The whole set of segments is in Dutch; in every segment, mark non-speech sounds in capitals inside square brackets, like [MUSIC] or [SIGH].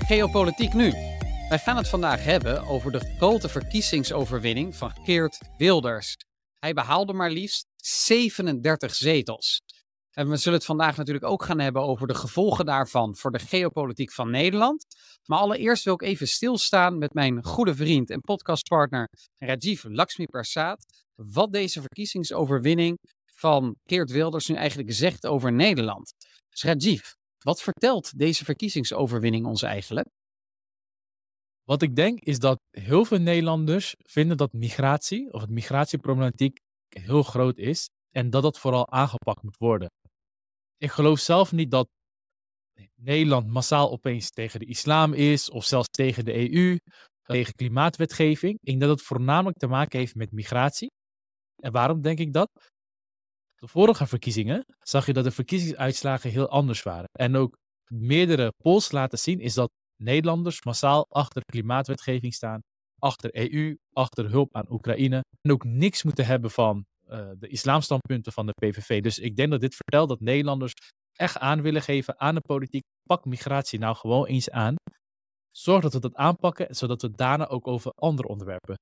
Geopolitiek Nu. Wij gaan het vandaag hebben over de grote verkiezingsoverwinning van Geert Wilders. Hij behaalde maar liefst 37 zetels. En we zullen het vandaag natuurlijk ook gaan hebben over de gevolgen daarvan voor de geopolitiek van Nederland. Maar allereerst wil ik even stilstaan met mijn goede vriend en podcastpartner Rajiv Lakshmi Prasad. Wat deze verkiezingsoverwinning van Geert Wilders nu eigenlijk zegt over Nederland. Dus Rajiv, wat vertelt deze verkiezingsoverwinning ons eigenlijk? Wat ik denk is dat heel veel Nederlanders vinden dat migratie of het migratieproblematiek heel groot is en dat dat vooral aangepakt moet worden. Ik geloof zelf niet dat Nederland massaal opeens tegen de islam is of zelfs tegen de EU, tegen klimaatwetgeving. Ik denk dat het voornamelijk te maken heeft met migratie. En waarom denk ik dat? De vorige verkiezingen zag je dat de verkiezingsuitslagen heel anders waren. En ook meerdere polls laten zien is dat Nederlanders massaal achter klimaatwetgeving staan, achter EU, achter hulp aan Oekraïne. En ook niks moeten hebben van uh, de islamstandpunten van de PVV. Dus ik denk dat dit vertelt dat Nederlanders echt aan willen geven aan de politiek. Pak migratie nou gewoon eens aan. Zorg dat we dat aanpakken, zodat we daarna ook over andere onderwerpen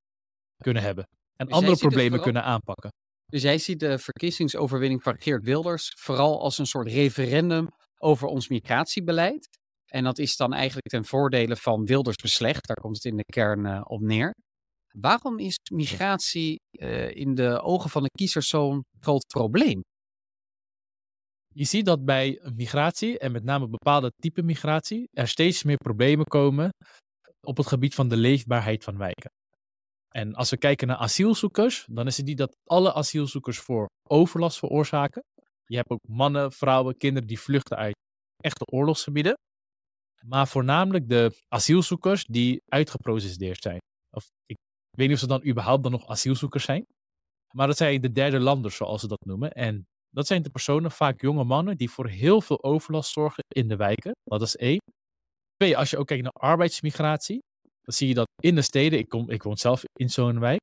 kunnen hebben. En dus andere problemen kunnen aanpakken. Dus jij ziet de verkiezingsoverwinning van Geert Wilders vooral als een soort referendum over ons migratiebeleid. En dat is dan eigenlijk ten voordele van Wilders beslecht. Daar komt het in de kern uh, op neer. Waarom is migratie uh, in de ogen van de kiezers zo'n groot probleem? Je ziet dat bij migratie, en met name bepaalde type migratie, er steeds meer problemen komen op het gebied van de leefbaarheid van wijken. En als we kijken naar asielzoekers, dan is het niet dat alle asielzoekers voor overlast veroorzaken. Je hebt ook mannen, vrouwen, kinderen die vluchten uit echte oorlogsgebieden. Maar voornamelijk de asielzoekers die uitgeprocedeerd zijn. Of ik weet niet of ze dan überhaupt dan nog asielzoekers zijn. Maar dat zijn de derde landers, zoals ze dat noemen. En dat zijn de personen, vaak jonge mannen, die voor heel veel overlast zorgen in de wijken. Dat is één. Twee, als je ook kijkt naar arbeidsmigratie, zie je dat in de steden, ik, kom, ik woon zelf in zo'n wijk,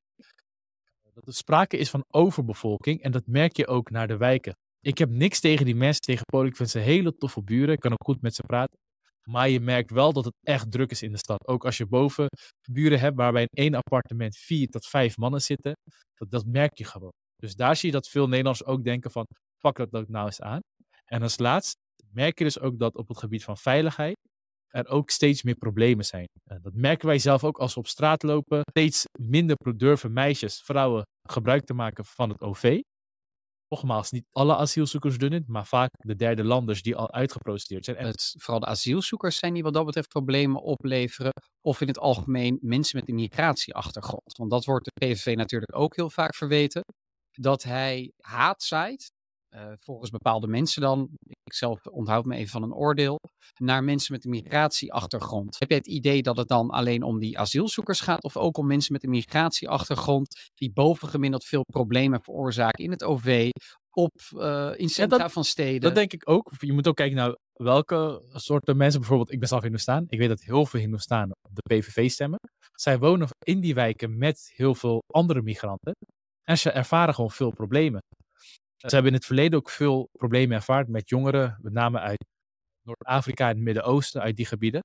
dat er sprake is van overbevolking. En dat merk je ook naar de wijken. Ik heb niks tegen die mensen, tegen Polen. Ik vind ze hele toffe buren. Ik kan ook goed met ze praten. Maar je merkt wel dat het echt druk is in de stad. Ook als je boven buren hebt waarbij in één appartement vier tot vijf mannen zitten. Dat, dat merk je gewoon. Dus daar zie je dat veel Nederlanders ook denken van pak dat nou eens aan. En als laatst merk je dus ook dat op het gebied van veiligheid er ook steeds meer problemen zijn. dat merken wij zelf ook als we op straat lopen. Steeds minder durven meisjes, vrouwen gebruik te maken van het OV. Nogmaals, niet alle asielzoekers doen het, maar vaak de derde landers die al uitgeprocedeerd zijn. Het, vooral de asielzoekers zijn die wat dat betreft problemen opleveren. Of in het algemeen mensen met een migratieachtergrond. Want dat wordt de PVV natuurlijk ook heel vaak verweten. Dat hij haat zaait uh, volgens bepaalde mensen dan, ik zelf onthoud me even van een oordeel, naar mensen met een migratieachtergrond. Heb jij het idee dat het dan alleen om die asielzoekers gaat of ook om mensen met een migratieachtergrond die bovengemiddeld veel problemen veroorzaken in het OV, op, uh, in centra van steden? Dat denk ik ook. Je moet ook kijken naar welke soorten mensen, bijvoorbeeld ik ben zelf Hindoestaan, ik weet dat heel veel Hindoestaan op de PVV stemmen. Zij wonen in die wijken met heel veel andere migranten en ze ervaren gewoon veel problemen. Ze hebben in het verleden ook veel problemen ervaren met jongeren, met name uit Noord-Afrika en het Midden-Oosten, uit die gebieden.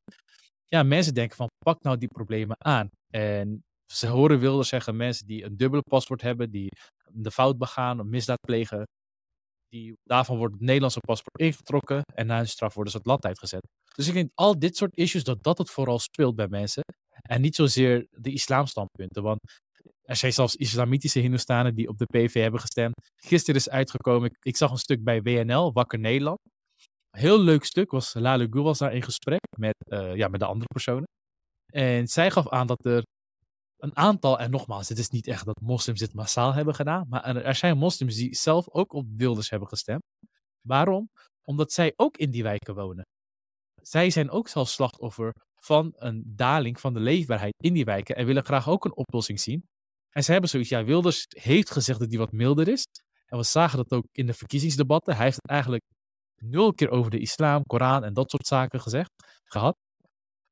Ja, mensen denken van pak nou die problemen aan. En ze horen wilde zeggen mensen die een dubbele paspoort hebben, die de fout begaan, een misdaad plegen, die, daarvan wordt het Nederlandse paspoort ingetrokken en na hun straf worden ze het land uitgezet. Dus ik denk al dit soort issues, dat dat het vooral speelt bij mensen. En niet zozeer de islamstandpunten. Want er zijn zelfs islamitische Hindoestanen die op de PV hebben gestemd. Gisteren is uitgekomen, ik, zag een stuk bij WNL, Wakker Nederland. Heel leuk stuk, was Lale Gul was daar in gesprek met, uh, ja, met de andere personen. En zij gaf aan dat er een aantal, en nogmaals, het is niet echt dat moslims dit massaal hebben gedaan, maar er zijn moslims die zelf ook op Wilders hebben gestemd. Waarom? Omdat zij ook in die wijken wonen. Zij zijn ook zelf slachtoffer van een daling van de leefbaarheid in die wijken en willen graag ook een oplossing zien. En ze hebben zoiets, ja, Wilders heeft gezegd dat hij wat milder is. En we zagen dat ook in de verkiezingsdebatten. Hij heeft het eigenlijk nul keer over de islam, Koran en dat soort zaken gezegd, gehad.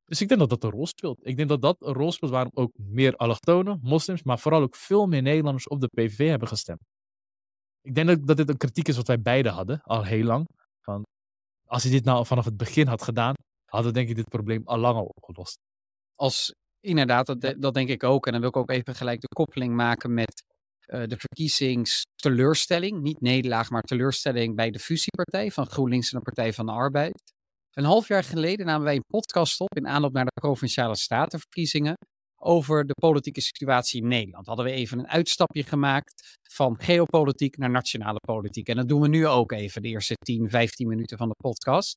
Dus ik denk dat dat een rol speelt. Ik denk dat dat een rol speelt waarom ook meer allochtonen, moslims, maar vooral ook veel meer Nederlanders op de PVV hebben gestemd. Ik denk dat, dat dit een kritiek is wat wij beiden hadden, al heel lang. Van, als hij dit nou vanaf het begin had gedaan, hadden we denk ik dit probleem al lang al opgelost. Als, inderdaad, dat, dat denk ik ook. En dan wil ik ook even gelijk de koppeling maken met eh, de verkiezingsteleurstelling. Niet nederlaag, maar teleurstelling bij de fusiepartij van GroenLinks en de Partij van de Arbeid. Een half jaar geleden namen wij een podcast op in aanloop naar de provinciale statenverkiezingen over de politieke situatie in Nederland. Hadden we even een uitstapje gemaakt van geopolitiek naar nationale politiek. En dat doen we nu ook even, de eerste 10, 15 minuten van de podcast.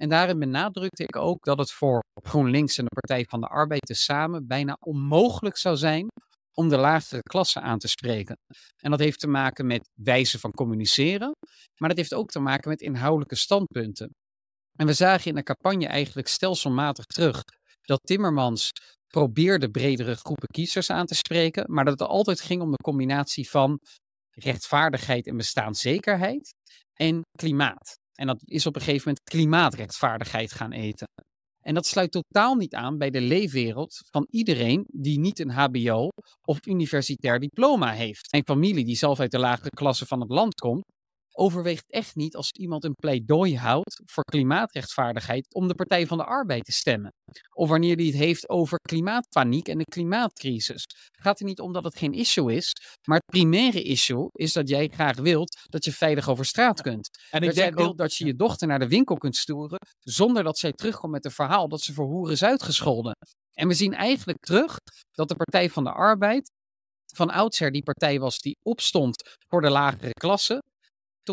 En daarin benadrukte ik ook dat het voor GroenLinks en de Partij van de Arbeid tezamen bijna onmogelijk zou zijn om de lagere klasse aan te spreken. En dat heeft te maken met wijze van communiceren, maar dat heeft ook te maken met inhoudelijke standpunten. En we zagen in de campagne eigenlijk stelselmatig terug dat Timmermans probeerde bredere groepen kiezers aan te spreken, maar dat het altijd ging om de combinatie van rechtvaardigheid en bestaanszekerheid en klimaat. En dat is op een gegeven moment klimaatrechtvaardigheid gaan eten. En dat sluit totaal niet aan bij de leefwereld van iedereen die niet een HBO of universitair diploma heeft. Mijn familie, die zelf uit de lagere klasse van het land komt, overweegt echt niet als iemand een pleidooi houdt voor klimaatrechtvaardigheid om de Partij van de Arbeid te stemmen. Of wanneer hij het heeft over klimaatpaniek en de klimaatcrisis. Het gaat er niet om dat het geen issue is, maar het primaire issue is dat jij graag wilt dat je veilig over straat kunt. En dat ik jij denk wilt ook, dat je je dochter naar de winkel kunt sturen zonder dat zij terugkomt met een verhaal dat ze voor hoeren is uitgescholden. En we zien eigenlijk terug dat de Partij van de Arbeid van oudsher die partij was die opstond voor de lagere klasse,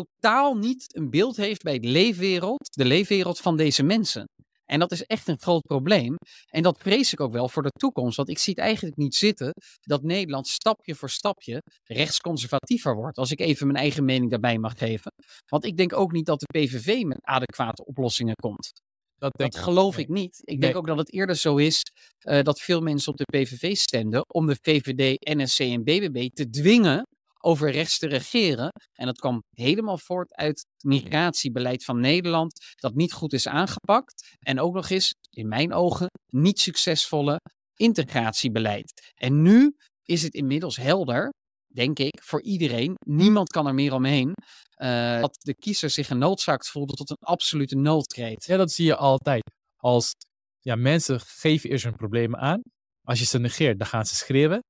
totaal niet een beeld heeft bij de leefwereld, de leefwereld van deze mensen. En dat is echt een groot probleem. En dat vrees ik ook wel voor de toekomst. Want ik zie het eigenlijk niet zitten dat Nederland stapje voor stapje rechtsconservatiever wordt. Als ik even mijn eigen mening daarbij mag geven. Want ik denk ook niet dat de PVV met adequate oplossingen komt. dat denk Dat ik geloof ik niet. Ik Nee. denk ook dat het eerder zo is eh, dat veel mensen op de PVV stemden om de VVD, NSC en BBB te dwingen over rechts te regeren. En dat kwam helemaal voort uit het migratiebeleid van Nederland dat niet goed is aangepakt. En ook nog eens, in mijn ogen, niet succesvolle integratiebeleid. En nu is het inmiddels helder, denk ik, voor iedereen. Niemand kan er meer omheen. eh, dat de kiezer zich genoodzaakt voelde tot een absolute noodkreet. Ja, dat zie je altijd. Als ja, mensen geven eerst hun problemen aan. Als je ze negeert, dan gaan ze schreeuwen.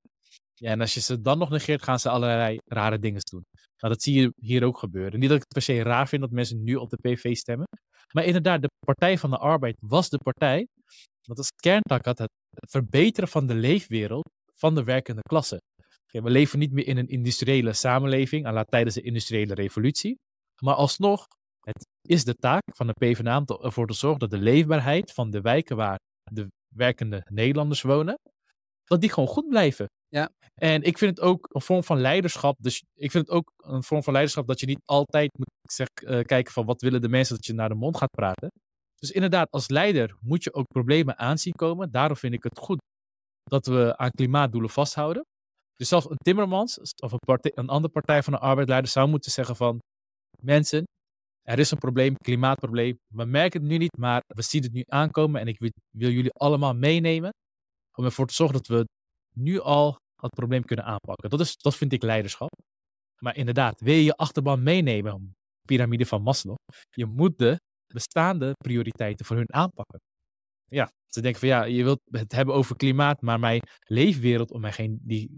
Ja, en als je ze dan nog negeert, gaan ze allerlei rare dingen doen. Nou, dat zie je hier ook gebeuren. Niet dat ik het per se raar vind dat mensen nu op de PV stemmen. Maar inderdaad, de Partij van de Arbeid was de partij dat als kerntak had het verbeteren van de leefwereld van de werkende klasse. We leven niet meer in een industriële samenleving, la tijdens de industriële revolutie. Maar alsnog, het is de taak van de PvdA om ervoor te zorgen dat de leefbaarheid van de wijken waar de werkende Nederlanders wonen, dat die gewoon goed blijven. Ja. En ik vind het ook een vorm van leiderschap. Dus ik vind het ook een vorm van leiderschap dat je niet altijd moet zeg, eh, kijken van wat willen de mensen dat je naar de mond gaat praten. Dus inderdaad, als leider moet je ook problemen aanzien komen. Daarom vind ik het goed dat we aan klimaatdoelen vasthouden. Dus zelfs een Timmermans of een, partij, een andere partij van de arbeidleider zou moeten zeggen van mensen, er is een probleem, klimaatprobleem. We merken het nu niet, maar we zien het nu aankomen en ik wil jullie allemaal meenemen om ervoor te zorgen dat we nu al het probleem kunnen aanpakken. Dat, is, dat vind ik leiderschap. Maar inderdaad, wil je je achterban meenemen, piramide van Maslow, je moet de bestaande prioriteiten voor hun aanpakken. Ja, ze denken van ja, je wilt het hebben over klimaat, maar mijn leefwereld om mij heen, die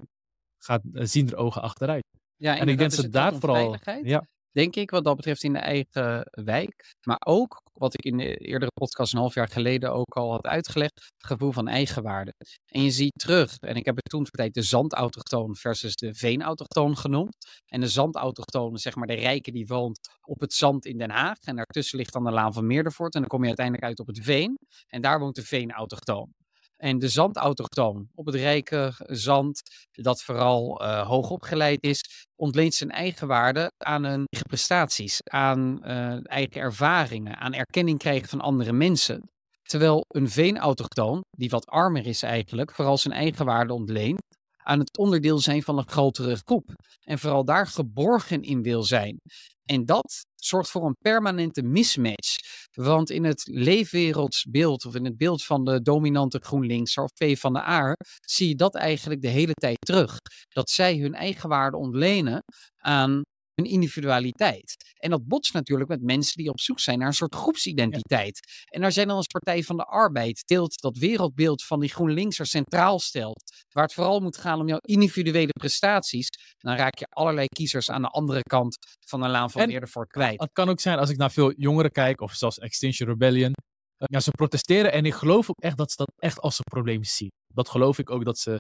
gaat eh, zien er ogen achteruit. Ja, En ik denk inderdaad, dus dat het daar vooral. Ja, denk ik, wat dat betreft in de eigen wijk. Maar ook, wat ik in de eerdere podcast een half jaar geleden ook al had uitgelegd, het gevoel van eigenwaarde. En je ziet terug, en ik heb het toen tijd de zandautochtoon versus de veenautochtoon genoemd. En de zandautochtoon, zeg maar de rijke die woont op het zand in Den Haag. En daartussen ligt dan de Laan van Meerdervoort. En dan kom je uiteindelijk uit op het veen. En daar woont de veenautochtoon. En de zandautochtoon op het rijke zand, dat vooral eh, hoog opgeleid is, ontleent zijn eigen waarde aan hun prestaties, aan eh, eigen ervaringen, aan erkenning krijgen van andere mensen. Terwijl een veenautochtoon, die wat armer is eigenlijk, vooral zijn eigen waarde ontleent aan het onderdeel zijn van een grotere groep. En vooral daar geborgen in wil zijn. En dat zorgt voor een permanente mismatch. Want in het leefwereldsbeeld, of in het beeld van de dominante GroenLinks of P van de Aar, zie je dat eigenlijk de hele tijd terug. Dat zij hun eigen waarde ontlenen aan hun individualiteit. En dat botst natuurlijk met mensen die op zoek zijn naar een soort groepsidentiteit. En daar zijn dan als Partij van de Arbeid deelt dat wereldbeeld van die GroenLinks er centraal stelt, waar het vooral moet gaan om jouw individuele prestaties, dan raak je allerlei kiezers aan de andere kant van de laan van En- eerder voor kwijt. Het kan ook zijn als ik naar veel jongeren kijk, of zelfs Extinction Rebellion. eh, Ja, ze protesteren en ik geloof ook echt dat ze dat echt als een probleem zien. Dat geloof ik ook dat ze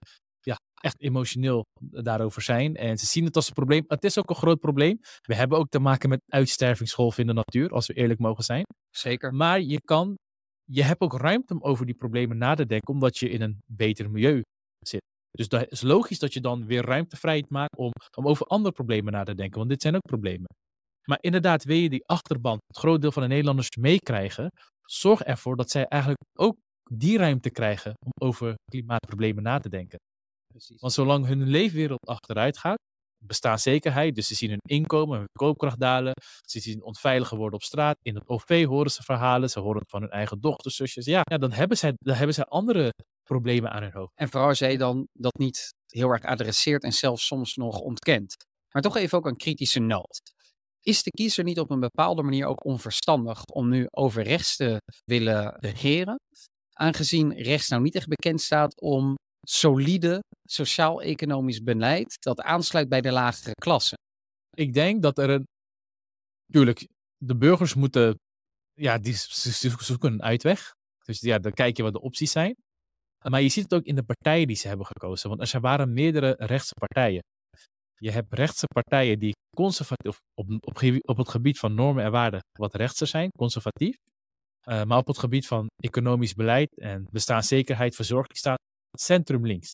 echt emotioneel daarover zijn. En ze zien het als een probleem. Het is ook een groot probleem. We hebben ook te maken met uitstervingsgolven in de natuur, als we eerlijk mogen zijn. Zeker. Maar je kan, je hebt ook ruimte om over die problemen na te denken, omdat je in een beter milieu zit. Dus dat is logisch dat je dan weer ruimte vrij maakt om, om over andere problemen na te denken, want dit zijn ook problemen. Maar inderdaad, wil je die achterban, het groot deel van de Nederlanders meekrijgen, zorg ervoor dat zij eigenlijk ook die ruimte krijgen om over klimaatproblemen na te denken. Precies. Want zolang hun leefwereld achteruit gaat, bestaanszekerheid, dus ze zien hun inkomen, hun koopkracht dalen, ze zien onveiliger worden op straat, in het OV horen ze verhalen, ze horen het van hun eigen dochters, zusjes, ja, ja dan, hebben zij, dan hebben zij andere problemen aan hun hoofd. En vooral als jij dan dat niet heel erg adresseert en zelfs soms nog ontkent. Maar toch even ook een kritische noot. Is de kiezer niet op een bepaalde manier ook onverstandig om nu over rechts te willen regeren? Aangezien rechts nou niet echt bekend staat om solide sociaal-economisch beleid dat aansluit bij de lagere klasse. Ik denk dat er een, tuurlijk, de burgers moeten, ja, die zoeken een uitweg. Dus ja, dan kijk je wat de opties zijn. Maar je ziet het ook in de partijen die ze hebben gekozen. Want er waren meerdere rechtse partijen. Je hebt rechtse partijen die conservatief, op, op, het gebied van normen en waarden wat rechtser zijn, conservatief. Eh, maar op het gebied van economisch beleid en bestaanszekerheid, verzorging staat centrum links.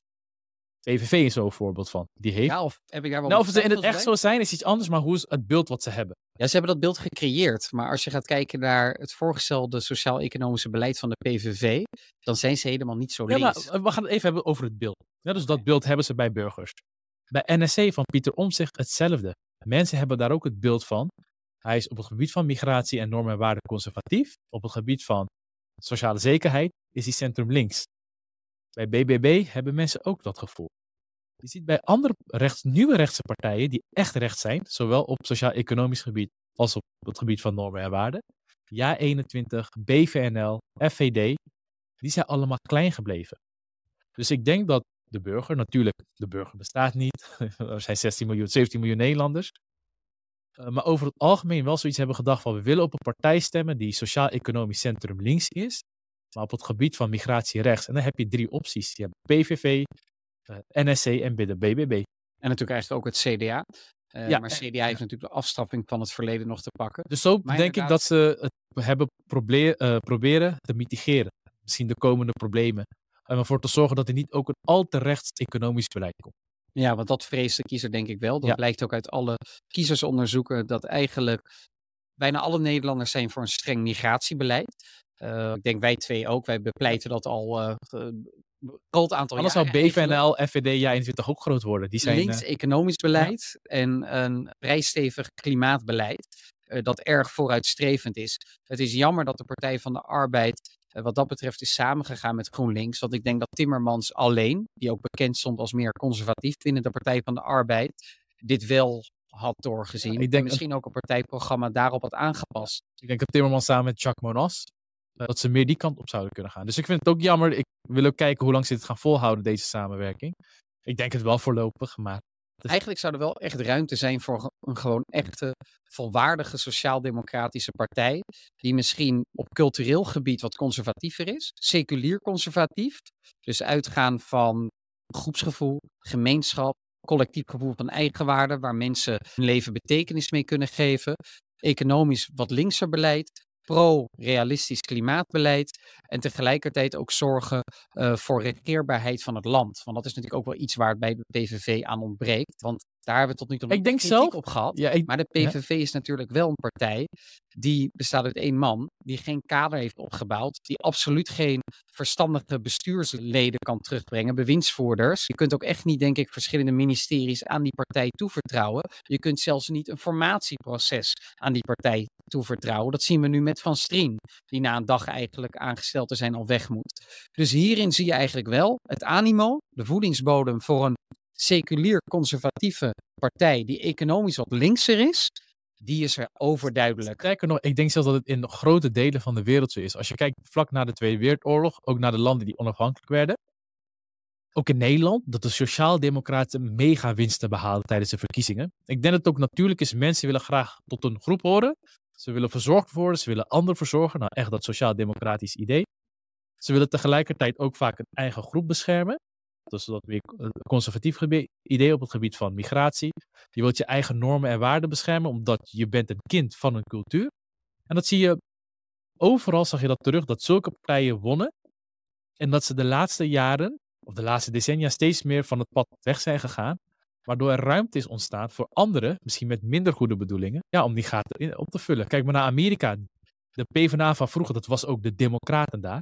PVV is zo'n voorbeeld van. Die heeft. Ja, of heb ik daar wel nou, of ze in het echt bij? zo zijn, is iets anders, maar hoe is het beeld wat ze hebben? Ja, ze hebben dat beeld gecreëerd. Maar als je gaat kijken naar het voorgestelde sociaal-economische beleid van de PVV, dan zijn ze helemaal niet zo Ja, maar links. eh, we gaan het even hebben over het beeld. Ja, dus dat beeld hebben ze bij burgers. Bij NSC van Pieter Omtzigt hetzelfde. Mensen hebben daar ook het beeld van. Hij is op het gebied van migratie en normen en waarden conservatief. Op het gebied van sociale zekerheid is hij centrum links. Bij BBB hebben mensen ook dat gevoel. Je ziet bij andere rechts, nieuwe rechtse partijen die echt rechts zijn, zowel op sociaal-economisch gebied als op het gebied van normen en waarden. Ja21, BVNL, FVD, die zijn allemaal klein gebleven. Dus ik denk dat de burger, natuurlijk, de burger bestaat niet. [LAUGHS] er zijn 16 miljoen, 17 miljoen Nederlanders. Uh, maar over het algemeen wel zoiets hebben gedacht van we willen op een partij stemmen die sociaal-economisch centrum links is, maar op het gebied van migratie rechts. En dan heb je drie opties. Je hebt PVV, uh, NSC en de BBB. En natuurlijk eigenlijk ook het CDA. Uh, Ja, maar CDA heeft natuurlijk de afstraffing van het verleden nog te pakken. Dus zo Maar denk ik dat ze het hebben proble- eh, proberen te mitigeren. Misschien de komende problemen. En ervoor te zorgen dat er niet ook een al te rechts economisch beleid komt. Ja, want dat vreest de kiezer denk ik wel. Dat Ja. blijkt ook uit alle kiezersonderzoeken dat eigenlijk bijna alle Nederlanders zijn voor een streng migratiebeleid. Eh, ik denk wij twee ook. Wij bepleiten dat al eh, een groot aantal Anders zou jaren eigenlijk. BVNL, FVD, ja 21 ook groot worden. Die zijn, links eh, economisch beleid en een vrij stevig klimaatbeleid eh, dat erg vooruitstrevend is. Het is jammer dat de Partij van de Arbeid eh, wat dat betreft is samengegaan met GroenLinks. Want ik denk dat Timmermans alleen, die ook bekend stond als meer conservatief binnen de Partij van de Arbeid, dit wel had doorgezien. Ja, ik en denk- misschien ook een partijprogramma daarop had aangepast. ik denk dat Timmermans samen met Jacques Monas, eh, dat ze meer die kant op zouden kunnen gaan. Dus ik vind het ook jammer. Ik wil ook kijken hoe lang ze dit gaan volhouden, deze samenwerking. Ik denk het wel voorlopig, maar Eigenlijk zou er wel echt ruimte zijn voor een gewoon echte, volwaardige sociaal-democratische partij. Die misschien op cultureel gebied wat conservatiever is. Seculier conservatief. Dus uitgaan van groepsgevoel, gemeenschap, collectief gevoel van eigenwaarde. Waar mensen hun leven betekenis mee kunnen geven. Economisch wat linkser beleid. Pro-realistisch klimaatbeleid. En tegelijkertijd ook zorgen eh, voor regeerbaarheid van het land. Want dat is natuurlijk ook wel iets waar het bij de PVV aan ontbreekt. Want daar hebben we tot nu toe nog Ik denk kritiek zelf- op gehad. ja, ik, Maar de Ja. PVV is natuurlijk wel een partij die bestaat uit één man, die geen kader heeft opgebouwd, die absoluut geen verstandige bestuursleden kan terugbrengen, bewindsvoerders. Je kunt ook echt niet, denk ik, verschillende ministeries aan die partij toevertrouwen. Je kunt zelfs niet een formatieproces aan die partij toevertrouwen. Dat zien we nu met Van Strien, die na een dag eigenlijk aangesteld te zijn al weg moet. Dus hierin zie je eigenlijk wel het animo, de voedingsbodem voor een seculier conservatieve partij die economisch wat linkser is, die is er overduidelijk. Sterker nog, ik denk zelfs dat het in grote delen van de wereld zo is. Als je kijkt vlak na de Tweede Wereldoorlog, ook naar de landen die onafhankelijk werden. Ook in Nederland, dat de Sociaaldemocraten mega winsten behalen tijdens de verkiezingen. Ik denk dat het ook natuurlijk is, mensen willen graag tot een groep horen. Ze willen verzorgd worden, ze willen anderen verzorgen. Nou, echt dat sociaal-democratisch idee. Ze willen tegelijkertijd ook vaak een eigen groep beschermen. Dus dat weer een conservatief idee op het gebied van migratie. Je wilt je eigen normen en waarden beschermen, omdat je bent een kind van een cultuur. En dat zie je overal, zag je dat terug, dat zulke partijen wonnen. En dat ze de laatste jaren, of de laatste decennia, steeds meer van het pad weg zijn gegaan. Waardoor er ruimte is ontstaan voor anderen, misschien met minder goede bedoelingen, ja, om die gaten op te vullen. Kijk maar naar Amerika. De PvdA van vroeger, dat was ook de Democraten daar.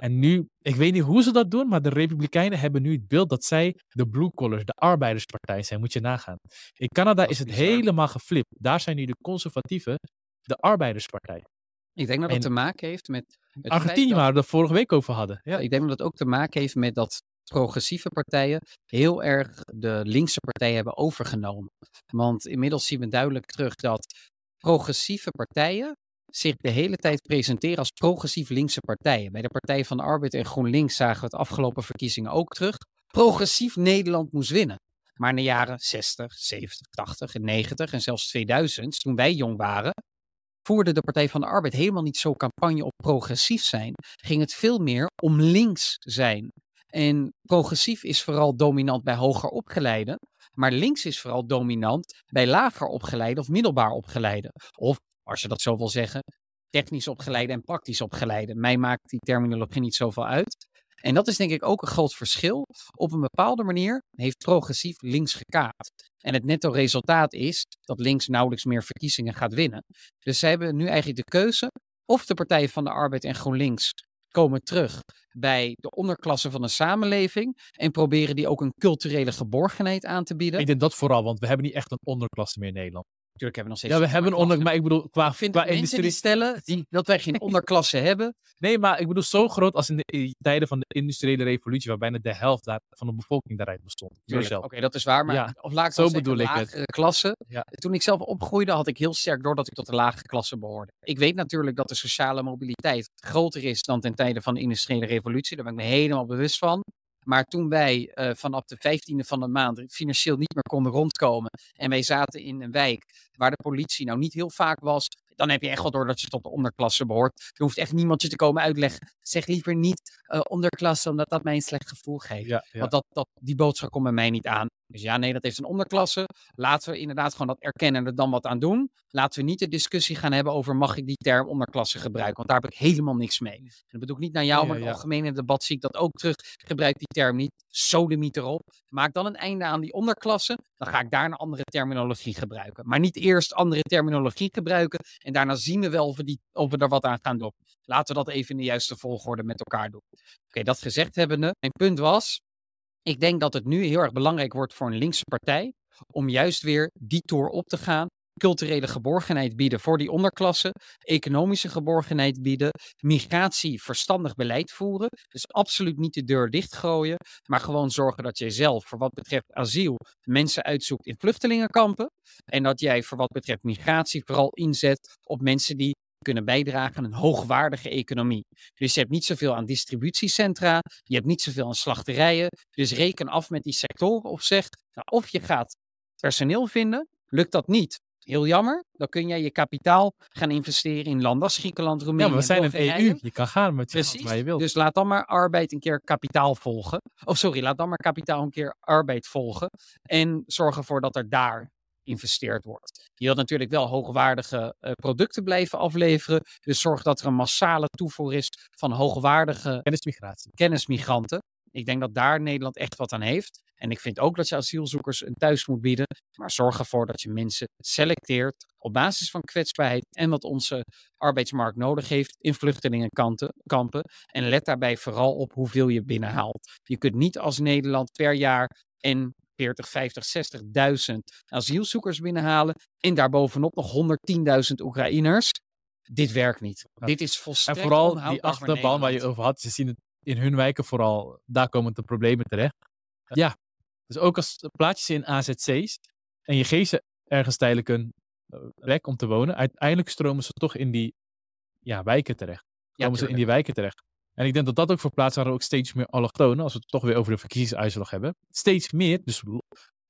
En nu, ik weet niet hoe ze dat doen, maar de Republikeinen hebben nu het beeld dat zij de blue collars, de arbeiderspartij zijn. Moet je nagaan. In Canada is, het helemaal geflipt. Daar zijn nu de conservatieven de arbeiderspartij. Ik denk dat het te maken heeft met. Argentinië, waar we het vorige week over hadden. Ja. Ik denk dat het ook te maken heeft met dat progressieve partijen heel erg de linkse partijen hebben overgenomen. Want inmiddels zien we duidelijk terug dat progressieve partijen zich de hele tijd presenteren als progressief linkse partijen. Bij de Partij van de Arbeid en GroenLinks zagen we het afgelopen verkiezingen ook terug. Progressief Nederland moest winnen. Maar in de jaren 60, 70, 80 en 90 en zelfs 2000, toen wij jong waren, voerde de Partij van de Arbeid helemaal niet zo campagne op progressief zijn. Ging het veel meer om links zijn. En progressief is vooral dominant bij hoger opgeleiden. Maar links is vooral dominant bij lager opgeleide of middelbaar opgeleide. Of als je dat zo wil zeggen, technisch opgeleide en praktisch opgeleide. Mij maakt die terminologie niet zoveel uit. En dat is denk ik ook een groot verschil. Op een bepaalde manier heeft progressief links gekaapt. En het netto resultaat is dat links nauwelijks meer verkiezingen gaat winnen. Dus zij hebben nu eigenlijk de keuze of de Partij van de Arbeid en GroenLinks komen terug bij de onderklasse van de samenleving en proberen die ook een culturele geborgenheid aan te bieden. Ik denk dat vooral, want we hebben niet echt een onderklasse meer in Nederland. Natuurlijk hebben we nog steeds. Ja, we hebben een onder, maar ik bedoel, qua, Vind qua industrie. Die stellen die, dat wij geen [LAUGHS] onderklasse hebben. Nee, maar ik bedoel, zo groot als in de tijden van de industriële revolutie, waar bijna de helft daar, van de bevolking daaruit bestond. Oké, dat is waar. Maar ja, of laat ik zo zeggen, bedoel ik het. klasse. Ja. Toen ik zelf opgroeide, had ik heel sterk door dat ik tot de lage klasse behoorde. Ik weet natuurlijk dat de sociale mobiliteit groter is dan ten tijde van de industriële revolutie. Daar ben ik me helemaal bewust van. Maar toen wij uh, vanaf de 15e van de maand financieel niet meer konden rondkomen en wij zaten in een wijk waar de politie nou niet heel vaak was, dan heb je echt wel door dat je tot de onderklasse behoort. Je hoeft echt niemand je te komen uitleggen. Zeg liever niet uh, onderklasse, omdat dat mij een slecht gevoel geeft. Want dat, dat, die boodschap komt bij mij niet aan. Dus ja, nee, dat heeft een onderklasse. Laten we inderdaad gewoon dat erkennen en er dan wat aan doen. Laten we niet de discussie gaan hebben over mag ik die term onderklasse gebruiken. Want daar heb ik helemaal niks mee. En dat bedoel ik niet naar jou, maar in het algemene debat zie ik dat ook terug. Gebruik die term niet. Sodemiet erop. Maak dan een einde aan die onderklasse. Dan ga ik daar een andere terminologie gebruiken. Maar niet eerst andere terminologie gebruiken. En daarna zien we wel of we, die, of we er wat aan gaan doen. Laten we dat even in de juiste volgorde met elkaar doen. Oké, dat gezegd hebbende. Mijn punt was, ik denk dat het nu heel erg belangrijk wordt voor een linkse partij om juist weer die toer op te gaan. Culturele geborgenheid bieden voor die onderklasse, economische geborgenheid bieden, migratie verstandig beleid voeren. Dus absoluut niet de deur dichtgooien, maar gewoon zorgen dat jij zelf voor wat betreft asiel mensen uitzoekt in vluchtelingenkampen. En dat jij voor wat betreft migratie vooral inzet op mensen die kunnen bijdragen aan een hoogwaardige economie. Dus je hebt niet zoveel aan distributiecentra, je hebt niet zoveel aan slachterijen. Dus reken af met die sectoren of zeg, nou, of je gaat personeel vinden, lukt dat niet. Heel jammer, dan kun jij je kapitaal gaan investeren in landen als Griekenland, Roemenië. Ja, we zijn een EU. Je kan gaan met Precies. waar je wilt. Dus laat dan maar arbeid een keer kapitaal volgen. Of sorry, laat dan maar kapitaal een keer arbeid volgen. En zorg ervoor dat er daar geïnvesteerd wordt. Je wilt natuurlijk wel hoogwaardige uh, producten blijven afleveren. Dus zorg dat er een massale toevoer is van hoogwaardige kennismigratie. kennismigranten. Ik denk dat daar Nederland echt wat aan heeft. En ik vind ook dat je asielzoekers een thuis moet bieden. Maar zorg ervoor dat je mensen selecteert op basis van kwetsbaarheid en wat onze arbeidsmarkt nodig heeft in vluchtelingenkampen. En let daarbij vooral op hoeveel je binnenhaalt. Je kunt niet als Nederland per jaar en 40, 50, 60.000 asielzoekers binnenhalen. En daarbovenop nog 110.000 Oekraïners. Dit werkt niet. Dit is volstrekt En vooral die achterban waar je over had. Ze zien het in hun wijken vooral. Daar komen de problemen terecht. Ja, Dus ook als plaats je ze in AZC's en je geeft ze ergens tijdelijk een eh, plek om te wonen, uiteindelijk stromen ze toch in die ja, wijken terecht. Ja, Komen ze in die wijken terecht. En ik denk dat dat ook verplaatst waar er ook steeds meer allochtonen, als we het toch weer over de verkiezingsuitslag hebben, steeds meer, dus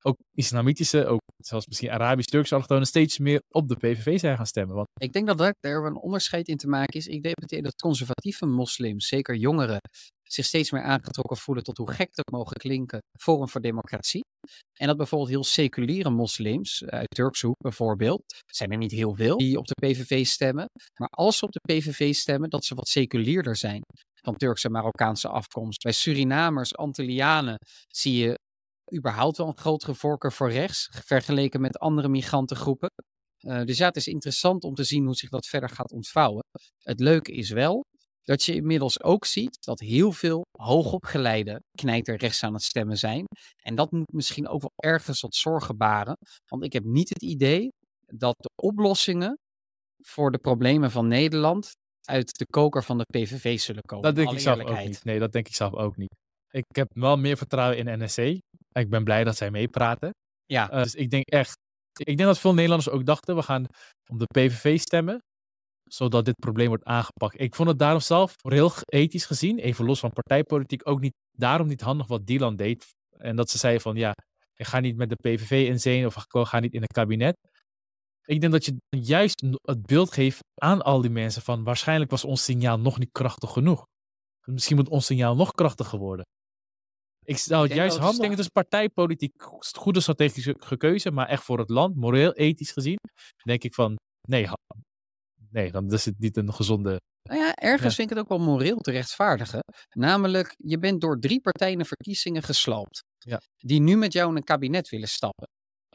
ook islamitische, ook zelfs misschien Arabisch-Turkse allochtonen, steeds meer op de PVV zijn gaan stemmen. Want Ik denk dat daar, een onderscheid in te maken is. Ik denk meteen dat conservatieve moslims, zeker jongeren, zich steeds meer aangetrokken voelen tot hoe gek ook mogen klinken, Forum voor Democratie. En dat bijvoorbeeld heel seculiere moslims, eh, uit Turkse hoek bijvoorbeeld, zijn er niet heel veel die op de PVV stemmen. Maar als ze op de PVV stemmen, dat ze wat seculierder zijn. Van Turkse en Marokkaanse afkomst. Bij Surinamers, Antillianen zie je überhaupt wel een grotere voorkeur voor rechts, vergeleken met andere migrantengroepen. Eh, dus ja, het is interessant om te zien hoe zich dat verder gaat ontvouwen. Het leuke is wel dat je inmiddels ook ziet dat heel veel hoogopgeleide knijter rechts aan het stemmen zijn. En dat moet misschien ook wel ergens wat zorgen baren. Want ik heb niet het idee dat de oplossingen voor de problemen van Nederland uit de koker van de PVV zullen komen. dat denk ik zelf ook niet. Nee, dat denk ik zelf ook niet. Ik heb wel meer vertrouwen in NSC. Ik ben blij dat zij meepraten. Ja, Eh, dus ik denk echt, ik denk dat veel Nederlanders ook dachten, we gaan op de PVV stemmen, zodat dit probleem wordt aangepakt. Ik vond het daarom zelf, heel ethisch gezien, even los van partijpolitiek, ook niet, daarom niet handig wat Dylan deed. En dat ze zei van, ja, ik ga niet met de PVV in zee of ik ga niet in het kabinet. Ik denk dat je juist het beeld geeft aan al die mensen van, waarschijnlijk was ons signaal nog niet krachtig genoeg. Misschien moet ons signaal nog krachtiger worden. Ik zou het denk juist handig denken, het is partijpolitiek goede strategische keuze, maar echt voor het land, moreel, ethisch gezien, denk ik van, nee, nee dan is het niet een gezonde... Nou ja, ergens Ja. vind ik het ook wel moreel te rechtvaardigen. Namelijk, je bent door drie partijen in verkiezingen gesloopt. Ja. Die nu met jou in een kabinet willen stappen.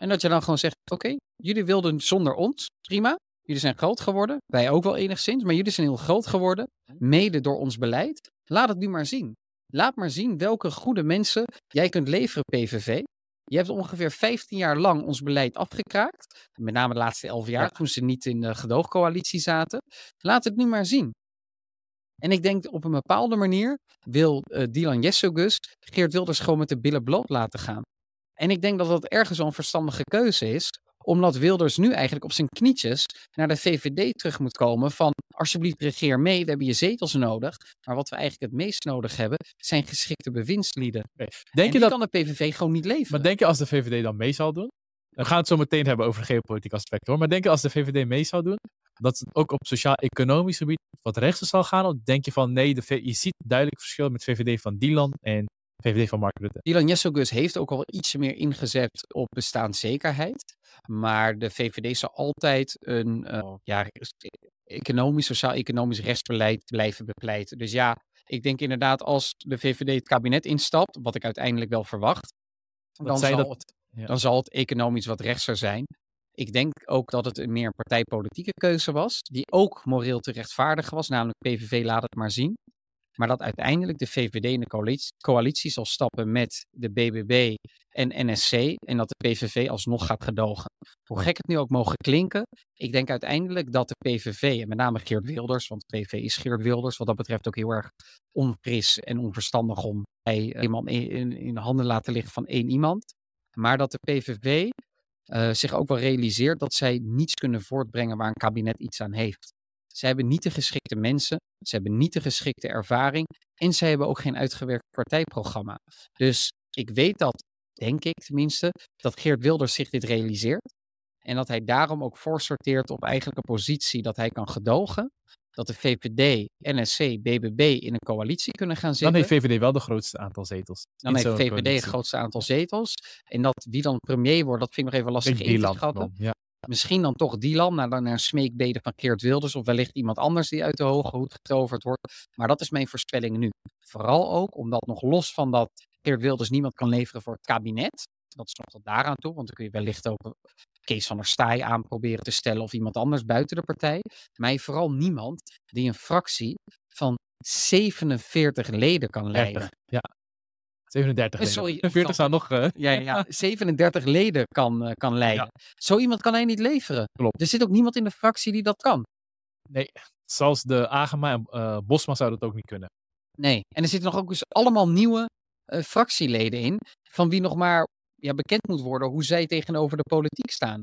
En dat je dan gewoon zegt, oké, jullie wilden zonder ons, prima. Jullie zijn groot geworden, wij ook wel enigszins, maar jullie zijn heel groot geworden, mede door ons beleid. Laat het nu maar zien. Laat maar zien welke goede mensen jij kunt leveren, PVV. Je hebt ongeveer 15 jaar lang ons beleid afgekraakt. Met name de laatste 11 jaar, Ja. toen ze niet in de gedoogcoalitie zaten. Laat het nu maar zien. En ik denk op een bepaalde manier wil eh, Dylan Jessogus Geert Wilders gewoon met de billen bloot laten gaan. En ik denk dat dat ergens wel een verstandige keuze is, omdat Wilders nu eigenlijk op zijn knietjes naar de VVD terug moet komen van alsjeblieft regeer mee, we hebben je zetels nodig. Maar wat we eigenlijk het meest nodig hebben, zijn geschikte bewindslieden. Denk en je die dat, kan de PVV gewoon niet leveren. maar denk je als de VVD dan mee zou doen? We gaan het zo meteen hebben over de geopolitieke aspecten hoor. Maar denk je als de VVD mee zou doen, dat het ook op sociaal-economisch gebied wat rechtser zal gaan? Of denk je van nee, de V- je ziet duidelijk verschil met VVD van Dylan en VVD van Mark Rutte? Dylan Jessogus heeft ook al ietsje meer ingezet op bestaanszekerheid. Maar de VVD zal altijd een eh, ja, economisch, sociaal-economisch rechtsbeleid blijven bepleiten. Dus ja, ik denk inderdaad als de VVD het kabinet instapt, wat ik uiteindelijk wel verwacht, dan zal, dat- het, ja. dan zal het economisch wat rechtser zijn. Ik denk ook dat het een meer partijpolitieke keuze was, die ook moreel te rechtvaardigen was, namelijk PVV laat het maar zien. Maar dat uiteindelijk de VVD in de coalitie, zal stappen met de BBB en NSC en dat de PVV alsnog gaat gedogen. Hoe gek het nu ook mogen klinken, ik denk uiteindelijk dat de PVV, en met name Geert Wilders, want de PVV is Geert Wilders, wat dat betreft ook heel erg onfris en onverstandig om bij eh, iemand in, in, in handen laten liggen van één iemand. Maar dat de PVV eh, zich ook wel realiseert dat zij niets kunnen voortbrengen waar een kabinet iets aan heeft. Zij hebben niet de geschikte mensen, ze hebben niet de geschikte ervaring en zij hebben ook geen uitgewerkt partijprogramma. Dus ik weet dat, denk ik tenminste, dat Geert Wilders zich dit realiseert. En dat hij daarom ook voorsorteert op eigenlijk een positie dat hij kan gedogen. Dat de VVD, NSC, BBB in een coalitie kunnen gaan Dan zitten. heeft VVD wel de grootste aantal zetels. Dan heeft VVD het grootste aantal zetels. En dat wie dan premier wordt, dat vind ik nog even lastig in te schatten. dan, Ja. Misschien dan toch Dylan, naar, naar een smeekbede van Geert Wilders. Of wellicht iemand anders die uit de hoge hoed getoverd wordt. Maar dat is mijn voorspelling nu. Vooral ook omdat nog los van dat Geert Wilders niemand kan leveren voor het kabinet. Dat is nog tot daaraan toe, want dan kun je wellicht ook Kees van der Staaij aan proberen te stellen. Of iemand anders buiten de partij. Maar vooral niemand die een fractie van 47 leden kan leiden. 30. Ja. 37. Eh, leden. sorry, 40 zou nog... eh, Ja, ja, ja, [LAUGHS] 37 leden kan, eh, kan leiden. Zo iemand kan hij niet leveren. Klopt. Er zit ook niemand in de fractie die dat kan. Nee, zelfs de Agema en eh, Bosma zouden het ook niet kunnen. Nee. En er zitten nog ook eens allemaal nieuwe fractieleden in, van wie nog maar ja, bekend moet worden hoe zij tegenover de politiek staan.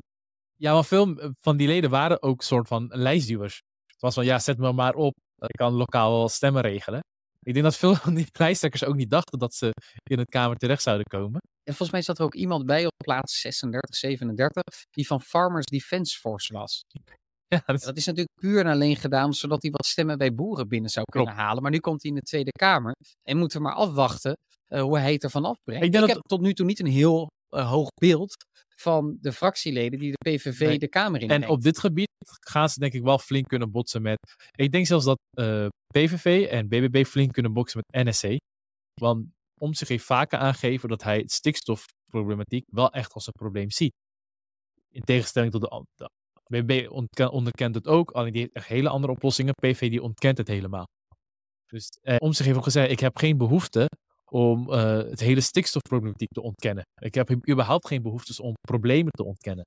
Ja, maar veel van die leden waren ook soort van lijstduwers. Het was van, ja, zet me maar op. Ik kan lokaal wel stemmen regelen. Ik denk dat veel van die lijsttrekkers ook niet dachten dat ze in het Kamer terecht zouden komen. En volgens mij zat er ook iemand bij op plaats 36, 37, die van Farmers Defence Force was. Ja, dat is- Dat is natuurlijk puur en alleen gedaan zodat hij wat stemmen bij boeren binnen zou kunnen halen. Maar nu komt hij in de Tweede Kamer en moeten we maar afwachten eh, hoe hij het ervan afbrengt. Ik Ik, denk dat- heb tot nu toe niet een heel eh, hoog beeld van de fractieleden die de PVV Nee. de Kamer in En op dit gebied gaan ze denk ik wel flink kunnen botsen met... Ik denk zelfs dat eh, PVV en BBB flink kunnen boksen met NSC. Want om zich heeft vaker aangegeven dat hij het stikstofproblematiek wel echt als een probleem ziet. In tegenstelling tot de. BBB ontken- onderkent het ook, alleen die heeft echt hele andere oplossingen. PV die ontkent het helemaal. Dus eh, om zich heeft ook gezegd, ik heb geen behoefte om eh, het hele stikstofproblematiek te ontkennen. Ik heb überhaupt geen behoeftes om problemen te ontkennen.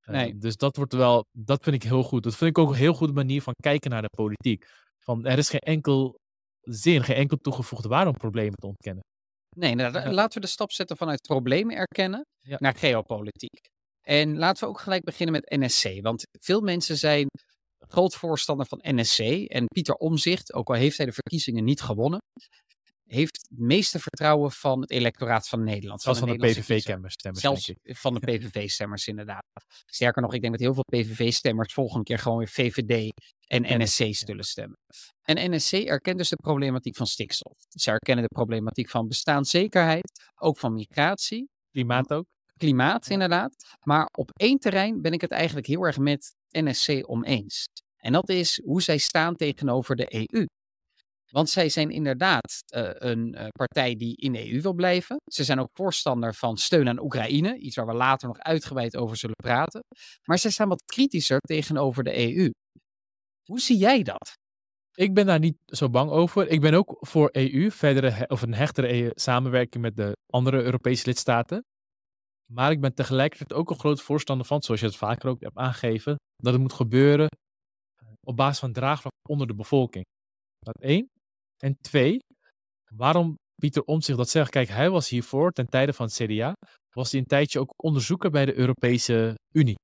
Eh, Nee. dus dat wordt wel, dat vind ik heel goed. Dat vind ik ook een heel goede manier van kijken naar de politiek. Van, er is geen enkel zin, geen enkel toegevoegde waarde om problemen te ontkennen. Nee, nou, Ja. laten we de stap zetten vanuit problemen erkennen Ja. naar geopolitiek. En laten we ook gelijk beginnen met NSC. Want veel mensen zijn groot voorstander van NSC. En Pieter Omzicht, ook al heeft hij de verkiezingen niet gewonnen, heeft het meeste vertrouwen van het electoraat van Nederland. Zelfs van de kiezer. PVV-stemmers, Zelfs van de [LAUGHS] PVV-stemmers inderdaad. Sterker nog, ik denk dat heel veel PVV-stemmers volgende keer gewoon weer VVD en NSC zullen stemmen. En NSC erkent dus de problematiek van stikstof. Ze erkennen de problematiek van bestaanszekerheid, ook van migratie, Klimaat ook. klimaat inderdaad. Maar op één terrein ben ik het eigenlijk heel erg met NSC oneens. En dat is hoe zij staan tegenover de EU. Want zij zijn inderdaad eh, een eh, partij die in de EU wil blijven. Ze zijn ook voorstander van steun aan Oekraïne, iets waar we later nog uitgebreid over zullen praten. Maar zij staan wat kritischer tegenover de EU. Hoe zie jij dat? Ik ben daar niet zo bang over. Ik ben ook voor EU, verdere of een hechtere EU samenwerking met de andere Europese lidstaten. Maar ik ben tegelijkertijd ook een groot voorstander van, zoals je het vaker ook hebt aangegeven, dat het moet gebeuren op basis van draagvlak onder de bevolking. Dat één. En twee, waarom Pieter Omtzigt dat zegt, kijk, hij was hiervoor ten tijde van het CDA, was hij een tijdje ook onderzoeker bij de Europese Unie.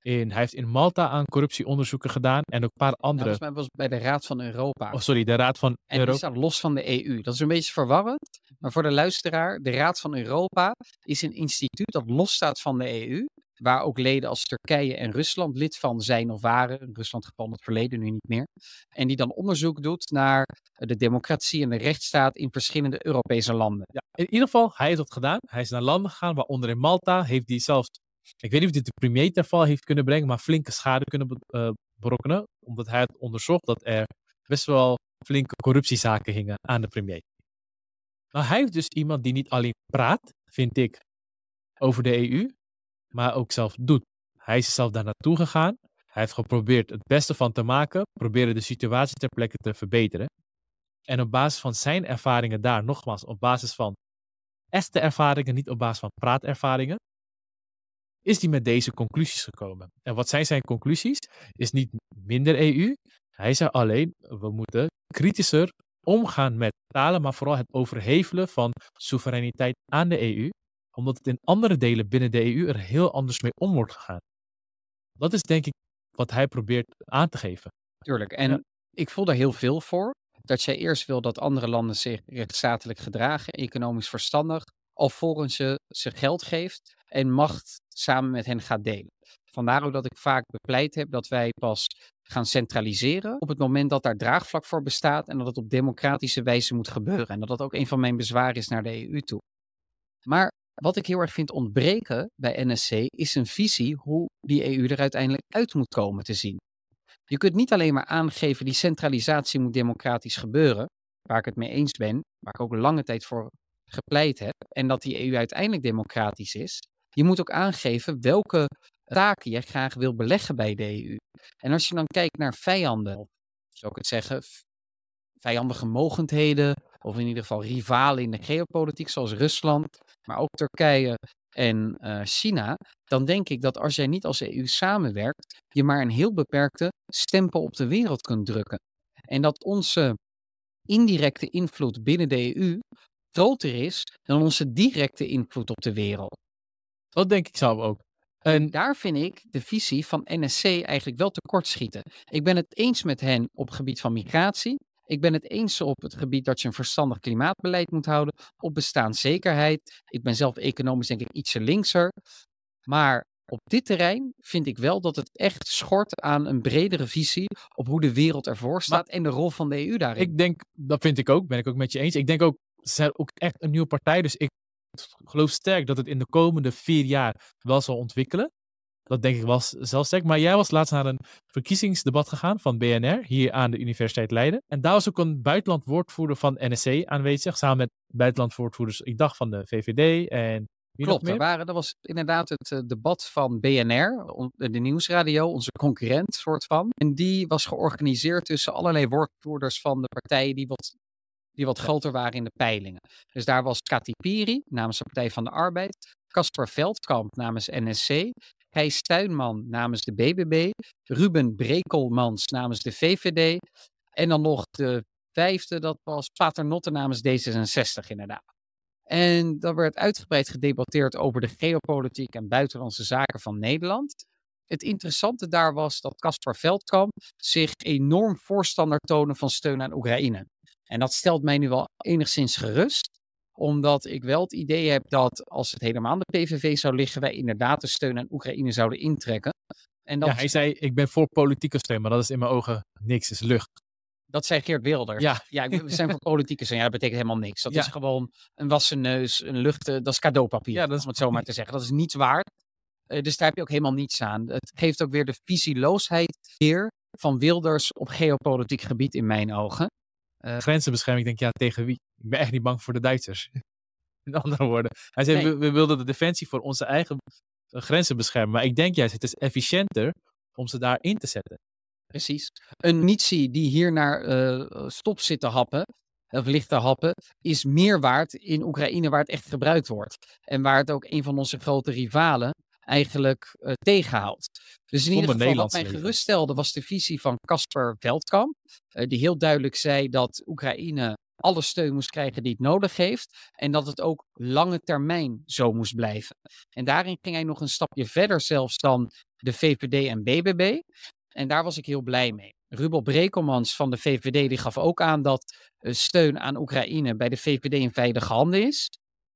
En hij heeft in Malta aan corruptieonderzoeken gedaan en ook een paar Nou, andere. volgens mij was het bij de Raad van Europa. Oh, sorry, de Raad van En die Europa. staat los van de EU. Dat is een beetje verwarrend. Maar voor de luisteraar, de Raad van Europa is een instituut dat losstaat van de EU. Waar ook leden als Turkije en Rusland lid van zijn of waren. Rusland geval het verleden, nu niet meer. En die dan onderzoek doet naar de democratie en de rechtsstaat in verschillende Europese landen. Ja, in ieder geval, hij heeft dat gedaan. Hij is naar landen gegaan, waaronder in Malta heeft hij zelfs, ik weet niet of dit de premier ter val heeft kunnen brengen, maar flinke schade kunnen eh, berokkenen. Omdat hij had onderzocht dat er best wel flinke corruptiezaken hingen aan de premier. Nou, hij heeft dus iemand die niet alleen praat, vind ik, over de EU, maar ook zelf doet. Hij is zelf daar naartoe gegaan. Hij heeft geprobeerd het beste van te maken, proberen de situatie ter plekke te verbeteren. En op basis van zijn ervaringen daar, nogmaals, op basis van echte ervaringen, niet op basis van praatervaringen, is hij met deze conclusies gekomen. En wat zijn zijn conclusies? Is niet minder EU. Hij zei alleen, we moeten kritischer omgaan met talen, maar vooral het overhevelen van soevereiniteit aan de EU, omdat het in andere delen binnen de EU er heel anders mee om wordt gegaan. Dat is denk ik wat hij probeert aan te geven. Tuurlijk. En Ja. ik voel daar heel veel voor. Dat jij eerst wil dat andere landen zich rechtsstatelijk gedragen, economisch verstandig, alvorens je ze geld geeft en macht samen met hen gaat delen. Vandaar ook dat ik vaak bepleit heb dat wij pas gaan centraliseren op het moment dat daar draagvlak voor bestaat en dat het op democratische wijze moet gebeuren. En dat dat ook een van mijn bezwaren is naar de EU toe. Maar wat ik heel erg vind ontbreken bij NSC is een visie hoe die EU er uiteindelijk uit moet komen te zien. Je kunt niet alleen maar aangeven die centralisatie moet democratisch gebeuren, waar ik het mee eens ben, waar ik ook lange tijd voor gepleit heb, en dat die EU uiteindelijk democratisch is. Je moet ook aangeven welke taken je graag wil beleggen bij de EU. En als je dan kijkt naar vijanden, zou ik het zeggen, vijandige mogendheden, of in ieder geval rivalen in de geopolitiek, zoals Rusland, maar ook Turkije en eh, China, dan denk ik dat als jij niet als EU samenwerkt, je maar een heel beperkte stempel op de wereld kunt drukken. En dat onze indirecte invloed binnen de EU groter is dan onze directe invloed op de wereld. Dat denk ik zelf ook. En Daar vind ik de visie van NSC eigenlijk wel tekortschieten. Ik ben het eens met hen op het gebied van migratie. Ik ben het eens op het gebied dat je een verstandig klimaatbeleid moet houden, op bestaanszekerheid. Ik ben zelf economisch denk ik ietsje linkser. Maar op dit terrein vind ik wel dat het echt schort aan een bredere visie op hoe de wereld ervoor staat en de rol van de EU daarin. ik denk, dat vind ik ook, ben ik ook met je eens. Ik denk ook, ze zijn ook echt een nieuwe partij. Dus ik geloof sterk dat het in de komende vier jaar wel zal ontwikkelen. Dat denk ik wel s- zelf sterk. Maar jij was laatst naar een verkiezingsdebat gegaan van BNR, hier aan de Universiteit Leiden. En daar was ook een buitenland woordvoerder van NSC aanwezig, samen met buitenland woordvoerders, ik dacht van de VVD en Klopt, er waren, dat was inderdaad het eh, debat van BNR, on- de nieuwsradio, onze concurrent soort van. En die was georganiseerd tussen allerlei woordvoerders van de partijen die wat, die wat groter waren in de peilingen. Dus daar was Kati Piri namens de Partij van de Arbeid, Caspar Veldkamp namens NSC, Gijs Tuinman namens de BBB, Ruben Brekelmans namens de VVD en dan nog de vijfde, dat was Paternotte namens D66 inderdaad. En dan werd uitgebreid gedebatteerd over de geopolitiek en buitenlandse zaken van Nederland. Het interessante daar was dat Caspar Veldkamp zich enorm voorstander toonde van steun aan Oekraïne. En dat stelt mij nu wel enigszins gerust, omdat ik wel het idee heb dat als het helemaal aan de PVV zou liggen, wij inderdaad de steun aan Oekraïne zouden intrekken. En dat, Ja, hij zei, ik ben voor politieke steun, maar dat is in mijn ogen niks, is lucht. dat zei Geert Wilders. Ja. ja we zijn voor [LAUGHS] politieke steun. Ja, dat betekent helemaal niks. Dat Ja. is gewoon een wassen neus, een lucht, eh, dat is cadeaupapier. Ja, dat is- om het zo maar te zeggen. Dat is niets waard. Eh, dus daar heb je ook helemaal niets aan. Het geeft ook weer de visieloosheid weer van Wilders op geopolitiek gebied in mijn ogen. Grenzenbescherming, ik denk, ja, tegen wie? Ik ben echt niet bang voor de Duitsers. [LAUGHS] In andere woorden. Hij zei, Nee. we, we wilden de defensie voor onze eigen eh, grenzen beschermen. Maar ik denk juist, het is efficiënter om ze daarin te zetten. Precies. Een nietsie die hier naar eh, stop zit te happen, of ligt te happen, is meer waard in Oekraïne waar het echt gebruikt wordt. En waar het ook een van onze grote rivalen eigenlijk eh, tegenhoudt. Dus in ieder geval wat mij geruststelde was de visie van Casper Veldkamp. eh, die heel duidelijk zei dat Oekraïne alle steun moest krijgen die het nodig heeft. En dat het ook lange termijn zo moest blijven. En daarin ging hij nog een stapje verder zelfs dan de VVD en BBB. En daar was ik heel blij mee. Rubel Brekelmans van de VVD die gaf ook aan dat eh, steun aan Oekraïne bij de VVD in veilige handen is.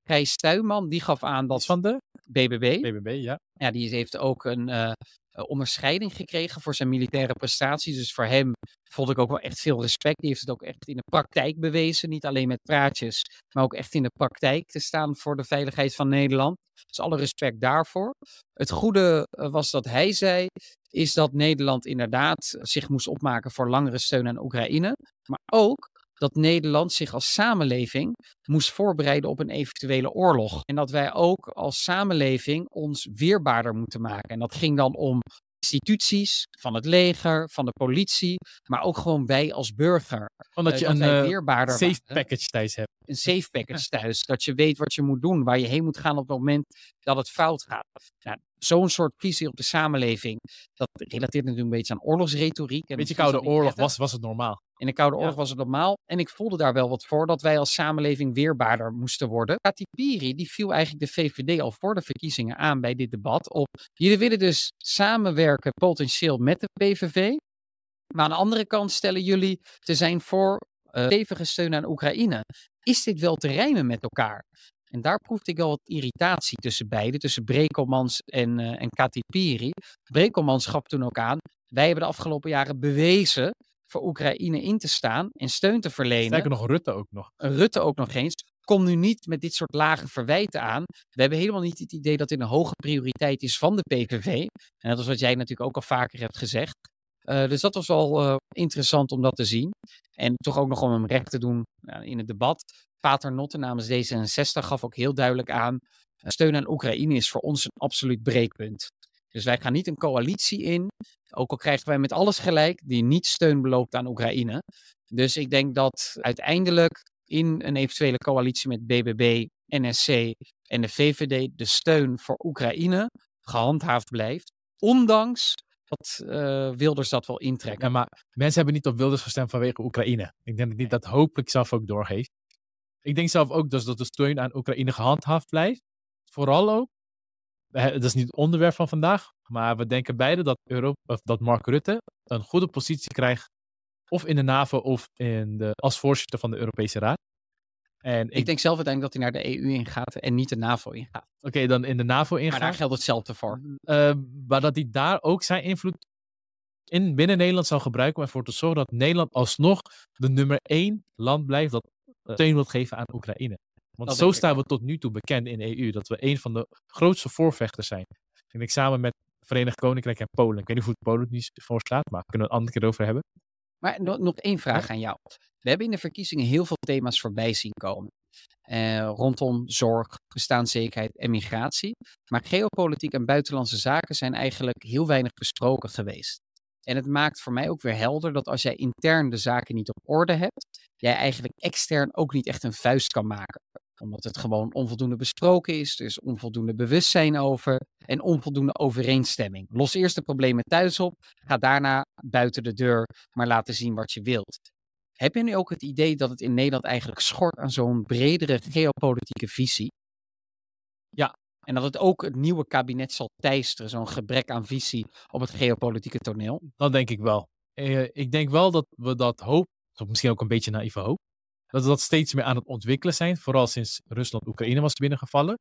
Gijs Tuinman die gaf aan Dat van de BBB, BBB, ja. ja, die heeft ook een eh, eh, onderscheiding gekregen voor zijn militaire prestaties. Dus voor hem vond ik ook wel echt veel respect. Die heeft het ook echt in de praktijk bewezen. Niet alleen met praatjes, maar ook echt in de praktijk te staan voor de veiligheid van Nederland. Dus alle respect daarvoor. Het goede eh, was dat hij zei, is dat Nederland inderdaad zich moest opmaken voor langere steun aan Oekraïne. Maar ook dat Nederland zich als samenleving moest voorbereiden op een eventuele oorlog. En dat wij ook als samenleving ons weerbaarder moeten maken. En dat ging dan om instituties van het leger, van de politie, maar ook gewoon wij als burger. Omdat Eh, je dat een eh, weerbaarder safe waren. package thuis hebt. Een safe package thuis. Dat je weet wat je moet doen, waar je heen moet gaan op het moment dat het fout gaat. Nou, Zo'n soort visie op de samenleving, dat relateert natuurlijk een beetje aan oorlogsretoriek. En Weet je, misschien is Koude Oorlog was, was het normaal. In de Koude Oorlog Ja. was het normaal. En ik voelde daar wel wat voor dat wij als samenleving weerbaarder moesten worden. Kati Piri die viel eigenlijk de VVD al voor de verkiezingen aan bij dit debat. Op jullie willen dus samenwerken potentieel met de PVV. Maar aan de andere kant stellen jullie te zijn voor eh, stevige steun aan Oekraïne. Is dit wel te rijmen met elkaar? En daar proefde ik wel wat irritatie tussen beiden, tussen Brekelmans en, eh en Kati Piri. Brekelmans gaf toen ook aan, wij hebben de afgelopen jaren bewezen voor Oekraïne in te staan en steun te verlenen. Sterker nog, Rutte ook nog. Rutte ook nog eens. Kom nu niet met dit soort lage verwijten aan. We hebben helemaal niet het idee dat dit een hoge prioriteit is van de PVV. En dat is wat jij natuurlijk ook al vaker hebt gezegd. Eh, dus dat was wel eh, interessant om dat te zien. En toch ook nog om hem recht te doen nou, in het debat. Pater Notte namens D66 gaf ook heel duidelijk aan. eh, steun aan Oekraïne is voor ons een absoluut breekpunt. Dus wij gaan niet een coalitie in. Ook al krijgen wij met alles gelijk die niet steun beloopt aan Oekraïne. Dus ik denk dat uiteindelijk in een eventuele coalitie met BBB, NSC en de VVD de steun voor Oekraïne gehandhaafd blijft. Ondanks dat eh, Wilders dat wel intrekken. Ja, maar mensen hebben niet op Wilders gestemd vanwege Oekraïne. Ik denk dat niet dat hopelijk zelf ook doorgeeft. Ik denk zelf ook dus dat de steun aan Oekraïne gehandhaafd blijft. Vooral ook, dat is niet het onderwerp van vandaag, maar we denken beide dat, Europa, of dat Mark Rutte een goede positie krijgt, of in de NAVO of in de, als voorzitter van de Europese Raad. En ik, denk zelf uiteindelijk dat hij naar de EU ingaat en niet de NAVO ingaat. Oké, dan in de NAVO ingaat. Maar daar geldt hetzelfde voor. Uh, maar dat hij daar ook zijn invloed in binnen Nederland zou gebruiken om ervoor te zorgen dat Nederland alsnog de nummer één land blijft dat steun wil geven aan Oekraïne. Want zo staan we tot nu toe bekend in de EU, dat we een van de grootste voorvechters zijn. En ik samen met Verenigd Koninkrijk en Polen. Ik weet niet hoe het Polen nu voor staat, maar kunnen we het een andere keer over hebben. Maar nog één vraag aan jou. We hebben in de verkiezingen heel veel thema's voorbij zien komen. Eh, rondom zorg, bestaanszekerheid en migratie. Maar geopolitiek en buitenlandse zaken zijn eigenlijk heel weinig besproken geweest. En het maakt voor mij ook weer helder dat als jij intern de zaken niet op orde hebt, jij eigenlijk extern ook niet echt een vuist kan maken. Omdat het gewoon onvoldoende besproken is, is onvoldoende bewustzijn over en onvoldoende overeenstemming. Los eerst de problemen thuis op, ga daarna buiten de deur maar laten zien wat je wilt. Heb je nu ook het idee dat het in Nederland eigenlijk schort aan zo'n bredere geopolitieke visie? Ja, en dat het ook het nieuwe kabinet zal teisteren, zo'n gebrek aan visie op het geopolitieke toneel? Dat denk ik wel. Eh, ik denk wel dat we dat hoop, misschien ook een beetje naïeve hoop, dat we dat steeds meer aan het ontwikkelen zijn, vooral sinds Rusland Oekraïne was binnengevallen.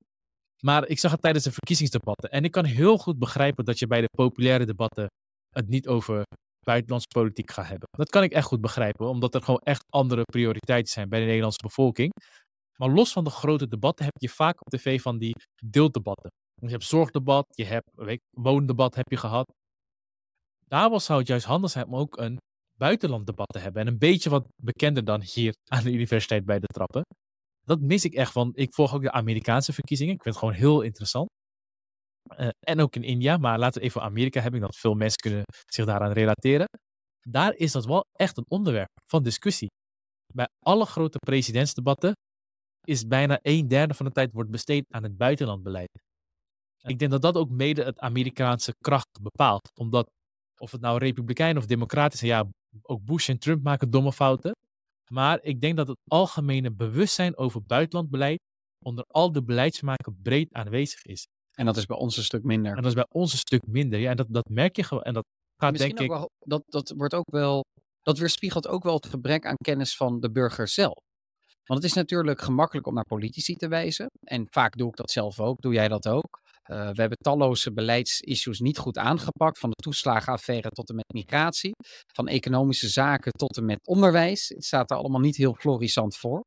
Maar ik zag het tijdens de verkiezingsdebatten en ik kan heel goed begrijpen dat je bij de populaire debatten het niet over buitenlandse politiek gaat hebben. Dat kan ik echt goed begrijpen, omdat er gewoon echt andere prioriteiten zijn bij de Nederlandse bevolking. Maar los van de grote debatten heb je vaak op tv van die deeldebatten. Je hebt zorgdebat, je hebt woondebat heb je gehad. Daar zou het juist handig zijn om ook een buitenlanddebat te hebben. En een beetje wat bekender dan hier [LAUGHS] aan de universiteit bij de trappen. Dat mis ik echt van. Ik volg ook de Amerikaanse verkiezingen. Ik vind het gewoon heel interessant. Uh, en ook in India, maar laten we even Amerika hebben, dat veel mensen kunnen zich daaraan relateren. Daar is dat wel echt een onderwerp van discussie. Bij alle grote presidentsdebatten is bijna een derde van de tijd wordt besteed aan het buitenlandbeleid. Ik denk dat dat ook mede het Amerikaanse kracht bepaalt. Omdat, of het nou republikein of democratisch is, ja, ook Bush en Trump maken domme fouten. Maar ik denk dat het algemene bewustzijn over buitenlandbeleid onder al de beleidsmakers breed aanwezig is. En dat is bij ons een stuk minder. En dat is bij ons een stuk minder. Ja, en dat, dat merk je gewoon. En dat gaat denk ik. Wel, dat, dat wordt ook wel. Dat weerspiegelt ook wel het gebrek aan kennis van de burger zelf. Want het is natuurlijk gemakkelijk om naar politici te wijzen. En vaak doe ik dat zelf ook. Doe jij dat ook? Uh, we hebben talloze beleidsissues niet goed aangepakt. Van de toeslagenaffaire tot en met migratie. Van economische zaken tot en met onderwijs. Het staat er allemaal niet heel florissant voor.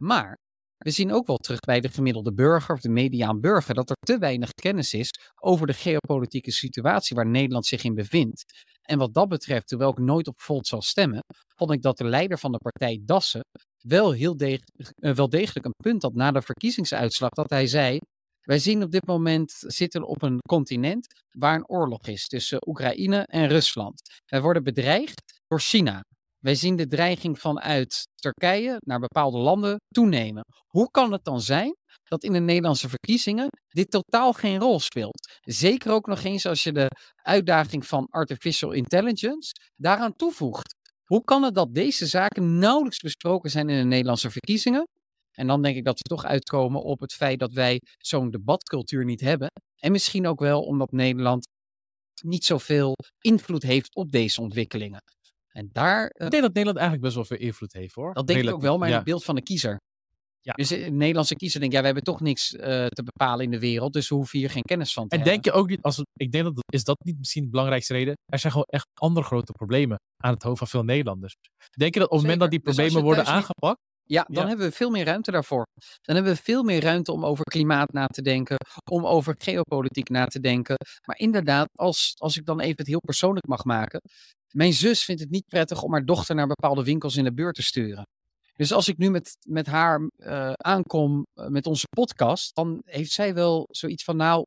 Maar we zien ook wel terug bij de gemiddelde burger of de mediaan burger dat er te weinig kennis is over de geopolitieke situatie waar Nederland zich in bevindt. En wat dat betreft, terwijl ik nooit op Volt zal stemmen, vond ik dat de leider van de partij Dassen wel heel de uh, wel degelijk een punt had na de verkiezingsuitslag. Dat hij zei, wij zien op dit moment zitten op een continent waar een oorlog is tussen Oekraïne en Rusland. Wij worden bedreigd door China. Wij zien de dreiging vanuit Turkije naar bepaalde landen toenemen. Hoe kan het dan zijn dat in de Nederlandse verkiezingen dit totaal geen rol speelt? Zeker ook nog eens als je de uitdaging van artificial intelligence daaraan toevoegt. Hoe kan het dat deze zaken nauwelijks besproken zijn in de Nederlandse verkiezingen? En dan denk ik dat we toch uitkomen op het feit dat wij zo'n debatcultuur niet hebben. En misschien ook wel omdat Nederland niet zoveel invloed heeft op deze ontwikkelingen. En daar. Uh, ik denk dat Nederland eigenlijk best wel veel invloed heeft hoor. Dat denk ik ook wel, maar in het beeld van de kiezer. Ja. Dus de Nederlandse kiezer denkt, ja, we hebben toch niks uh, te bepalen in de wereld, dus we hoeven hier geen kennis van te en hebben. En denk je ook niet, als het, ik denk dat is dat niet misschien de belangrijkste reden, er zijn gewoon echt andere grote problemen aan het hoofd van veel Nederlanders. Denk je dat op het moment dat die dus problemen dus worden aangepakt, ja, dan hebben we veel meer ruimte daarvoor. Dan hebben we veel meer ruimte om over klimaat na te denken, om over geopolitiek na te denken. Maar inderdaad, als, als ik dan even het heel persoonlijk mag maken. Mijn zus vindt het niet prettig om haar dochter naar bepaalde winkels in de buurt te sturen. Dus als ik nu met, met haar uh, aankom uh, met onze podcast, dan heeft zij wel zoiets van, nou,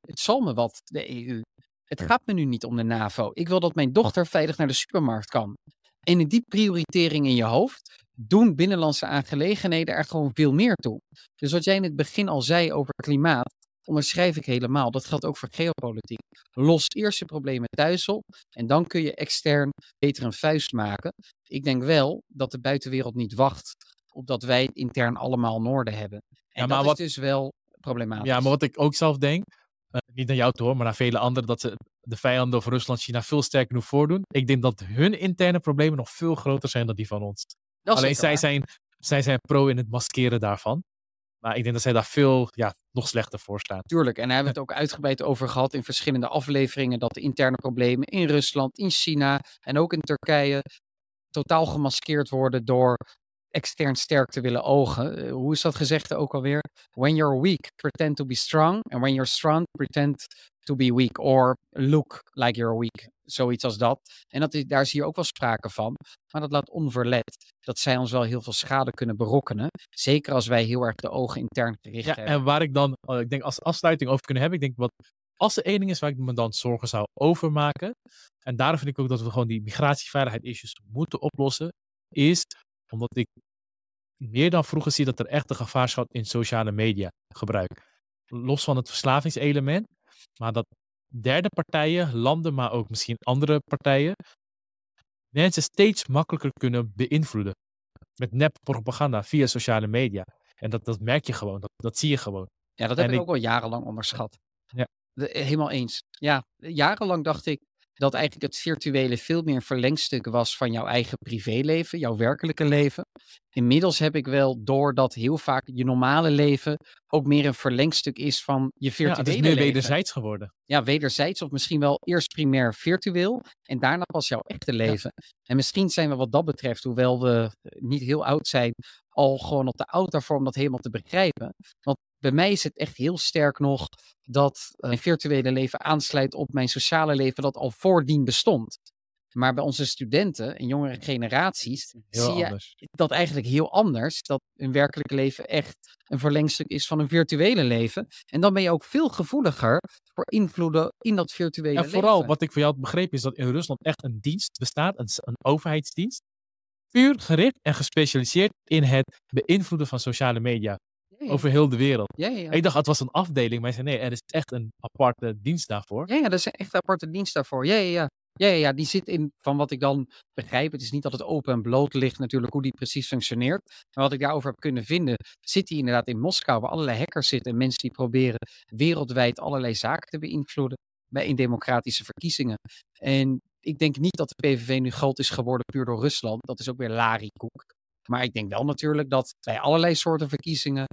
het zal me wat, de EU. Het gaat me nu niet om de NAVO. Ik wil dat mijn dochter veilig naar de supermarkt kan. En in die prioritering in je hoofd doen binnenlandse aangelegenheden er gewoon veel meer toe. Dus wat jij in het begin al zei over klimaat, onderschrijf ik helemaal. Dat geldt ook voor geopolitiek. Los eerst je problemen thuis op en dan kun je extern beter een vuist maken. Ik denk wel dat de buitenwereld niet wacht op dat wij intern allemaal noorden hebben. En maar dat wat- is dus wel problematisch. Ja, maar wat ik ook zelf denk, eh, niet naar jou toe hoor, maar naar vele anderen, dat ze de vijanden of Rusland, China veel sterker nu voordoen. Ik denk dat hun interne problemen nog veel groter zijn dan die van ons. Alleen zij waar. zijn, zij zijn pro in het maskeren daarvan. Maar ik denk dat zij daar veel ja, nog slechter voor staan. Tuurlijk, en daar hebben we het ook uitgebreid over gehad in verschillende afleveringen. Dat de interne problemen in Rusland, in China en ook in Turkije totaal gemaskeerd worden door extern sterk te willen ogen. Eh, hoe is dat gezegd ook alweer? When you're weak, pretend to be strong. And when you're strong, pretend to be weak. Or look like you're weak. Zoiets als dat. En dat is, daar zie je ook wel sprake van. Maar dat laat onverlet dat zij ons wel heel veel schade kunnen berokkenen. Zeker als wij heel erg de ogen intern gericht Ja, hebben. en waar ik dan, eh, ik denk als afsluiting over kunnen hebben, ik denk wat, als er één ding is waar ik me dan zorgen zou over maken, en daarom vind ik ook dat we gewoon die migratieveiligheid issues moeten oplossen, is omdat ik meer dan vroeger zie dat er echt een gevaarschap in sociale media gebruik. Los van het verslavingselement, maar dat derde partijen, landen, maar ook misschien andere partijen, mensen steeds makkelijker kunnen beïnvloeden. Met nep propaganda via sociale media. En dat, dat merk je gewoon, dat, dat zie je gewoon. Ja, dat heb ik ik- ook al jarenlang onderschat. Ja. De- eh, helemaal eens. Ja, jarenlang dacht ik dat eigenlijk het virtuele veel meer een verlengstuk was van jouw eigen privéleven, jouw werkelijke leven. Inmiddels heb ik wel door dat heel vaak je normale leven ook meer een verlengstuk is van je Ja, virtuele het is leven. wederzijds geworden. Ja, wederzijds of misschien wel eerst primair virtueel en daarna pas jouw echte leven. En misschien zijn we wat dat betreft, hoewel we niet heel oud zijn, al gewoon op de oude om dat helemaal te begrijpen. Want bij mij is het echt heel sterk nog dat eh, mijn virtuele leven aansluit op mijn sociale leven dat al voordien bestond. Maar bij onze studenten en jongere generaties Heel zie je dat eigenlijk heel anders. Dat hun werkelijke leven echt een verlengstuk is van hun virtuele leven. En dan ben je ook veel gevoeliger voor invloeden in dat virtuele En vooral, leven. wat ik van jou had begrepen, is dat in Rusland echt een dienst bestaat, een overheidsdienst, puur gericht en gespecialiseerd in het beïnvloeden van sociale media Ja, over heel de wereld. Ja, ja. Ik dacht, het was een afdeling, maar hij zei nee, er is echt een aparte dienst daarvoor. Ja, ja, er zijn echt aparte dienst daarvoor. Ja, ja, ja. Ja, ja, ja, die zit in, van wat ik dan begrijp, het is niet dat het open en bloot ligt natuurlijk hoe die precies functioneert. Maar wat ik daarover heb kunnen vinden, zit die inderdaad in Moskou, waar allerlei hackers zitten en mensen die proberen wereldwijd allerlei zaken te beïnvloeden bij in democratische verkiezingen. En ik denk niet dat de PVV nu groot is geworden puur door Rusland. Dat is ook weer larikoek. Maar ik denk wel natuurlijk dat bij allerlei soorten verkiezingen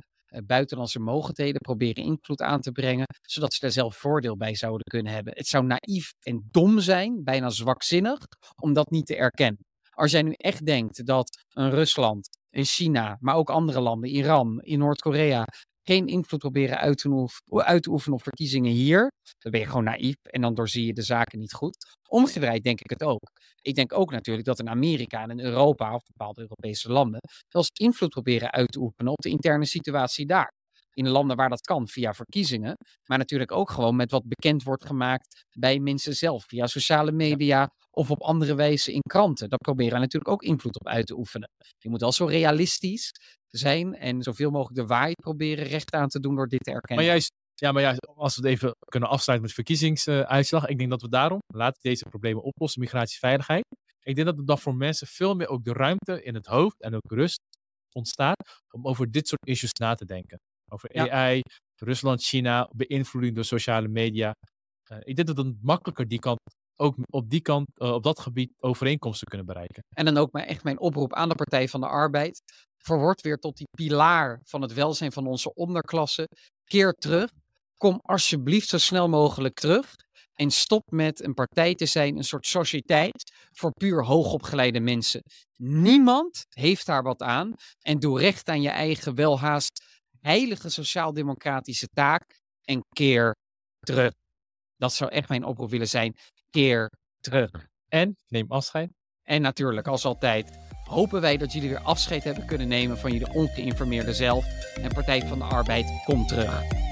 buitenlandse mogendheden proberen invloed aan te brengen, zodat ze er zelf voordeel bij zouden kunnen hebben. Het zou naïef en dom zijn, bijna zwakzinnig, om dat niet te erkennen. Als jij nu echt denkt dat een Rusland, een China, maar ook andere landen, Iran, in Noord-Korea, geen invloed proberen uit te, oef- uit te oefenen op verkiezingen hier, dan ben je gewoon naïef en dan doorzie je de zaken niet goed. Omgedraaid denk ik het ook. Ik denk ook natuurlijk dat in Amerika en in Europa, of bepaalde Europese landen, zelfs invloed proberen uit te oefenen op de interne situatie daar. In landen waar dat kan, via verkiezingen. Maar natuurlijk ook gewoon met wat bekend wordt gemaakt bij mensen zelf. Via sociale media of op andere wijze in kranten. Daar proberen we natuurlijk ook invloed op uit te oefenen. Je moet wel zo realistisch zijn en zoveel mogelijk de waarheid proberen recht aan te doen door dit te erkennen. Maar juist, ja, maar juist, als we het even kunnen afsluiten met verkiezingsuitslag, ik denk dat we daarom, laten deze problemen oplossen, migratieveiligheid. Ik denk dat er dan voor mensen veel meer ook de ruimte in het hoofd en ook rust ontstaat om over dit soort issues na te denken. Over Ja. AI, Rusland, China, beïnvloeding door sociale media. Eh, ik denk dat het makkelijker die kant, ook op die kant, eh, op dat gebied overeenkomsten kunnen bereiken. En dan ook maar echt mijn oproep aan de Partij van de Arbeid. Verword weer tot die pilaar van het welzijn van onze onderklasse. Keer terug. Kom alsjeblieft zo snel mogelijk terug. En stop met een partij te zijn, een soort sociëteit voor puur hoogopgeleide mensen. Niemand heeft daar wat aan. En doe recht aan je eigen welhaast heilige sociaal-democratische taak. En keer terug. Dat zou echt mijn oproep willen zijn. Keer terug. En neem afscheid. En natuurlijk, als altijd, hopen wij dat jullie weer afscheid hebben kunnen nemen van jullie ongeïnformeerde zelf. En Partij van de Arbeid komt terug.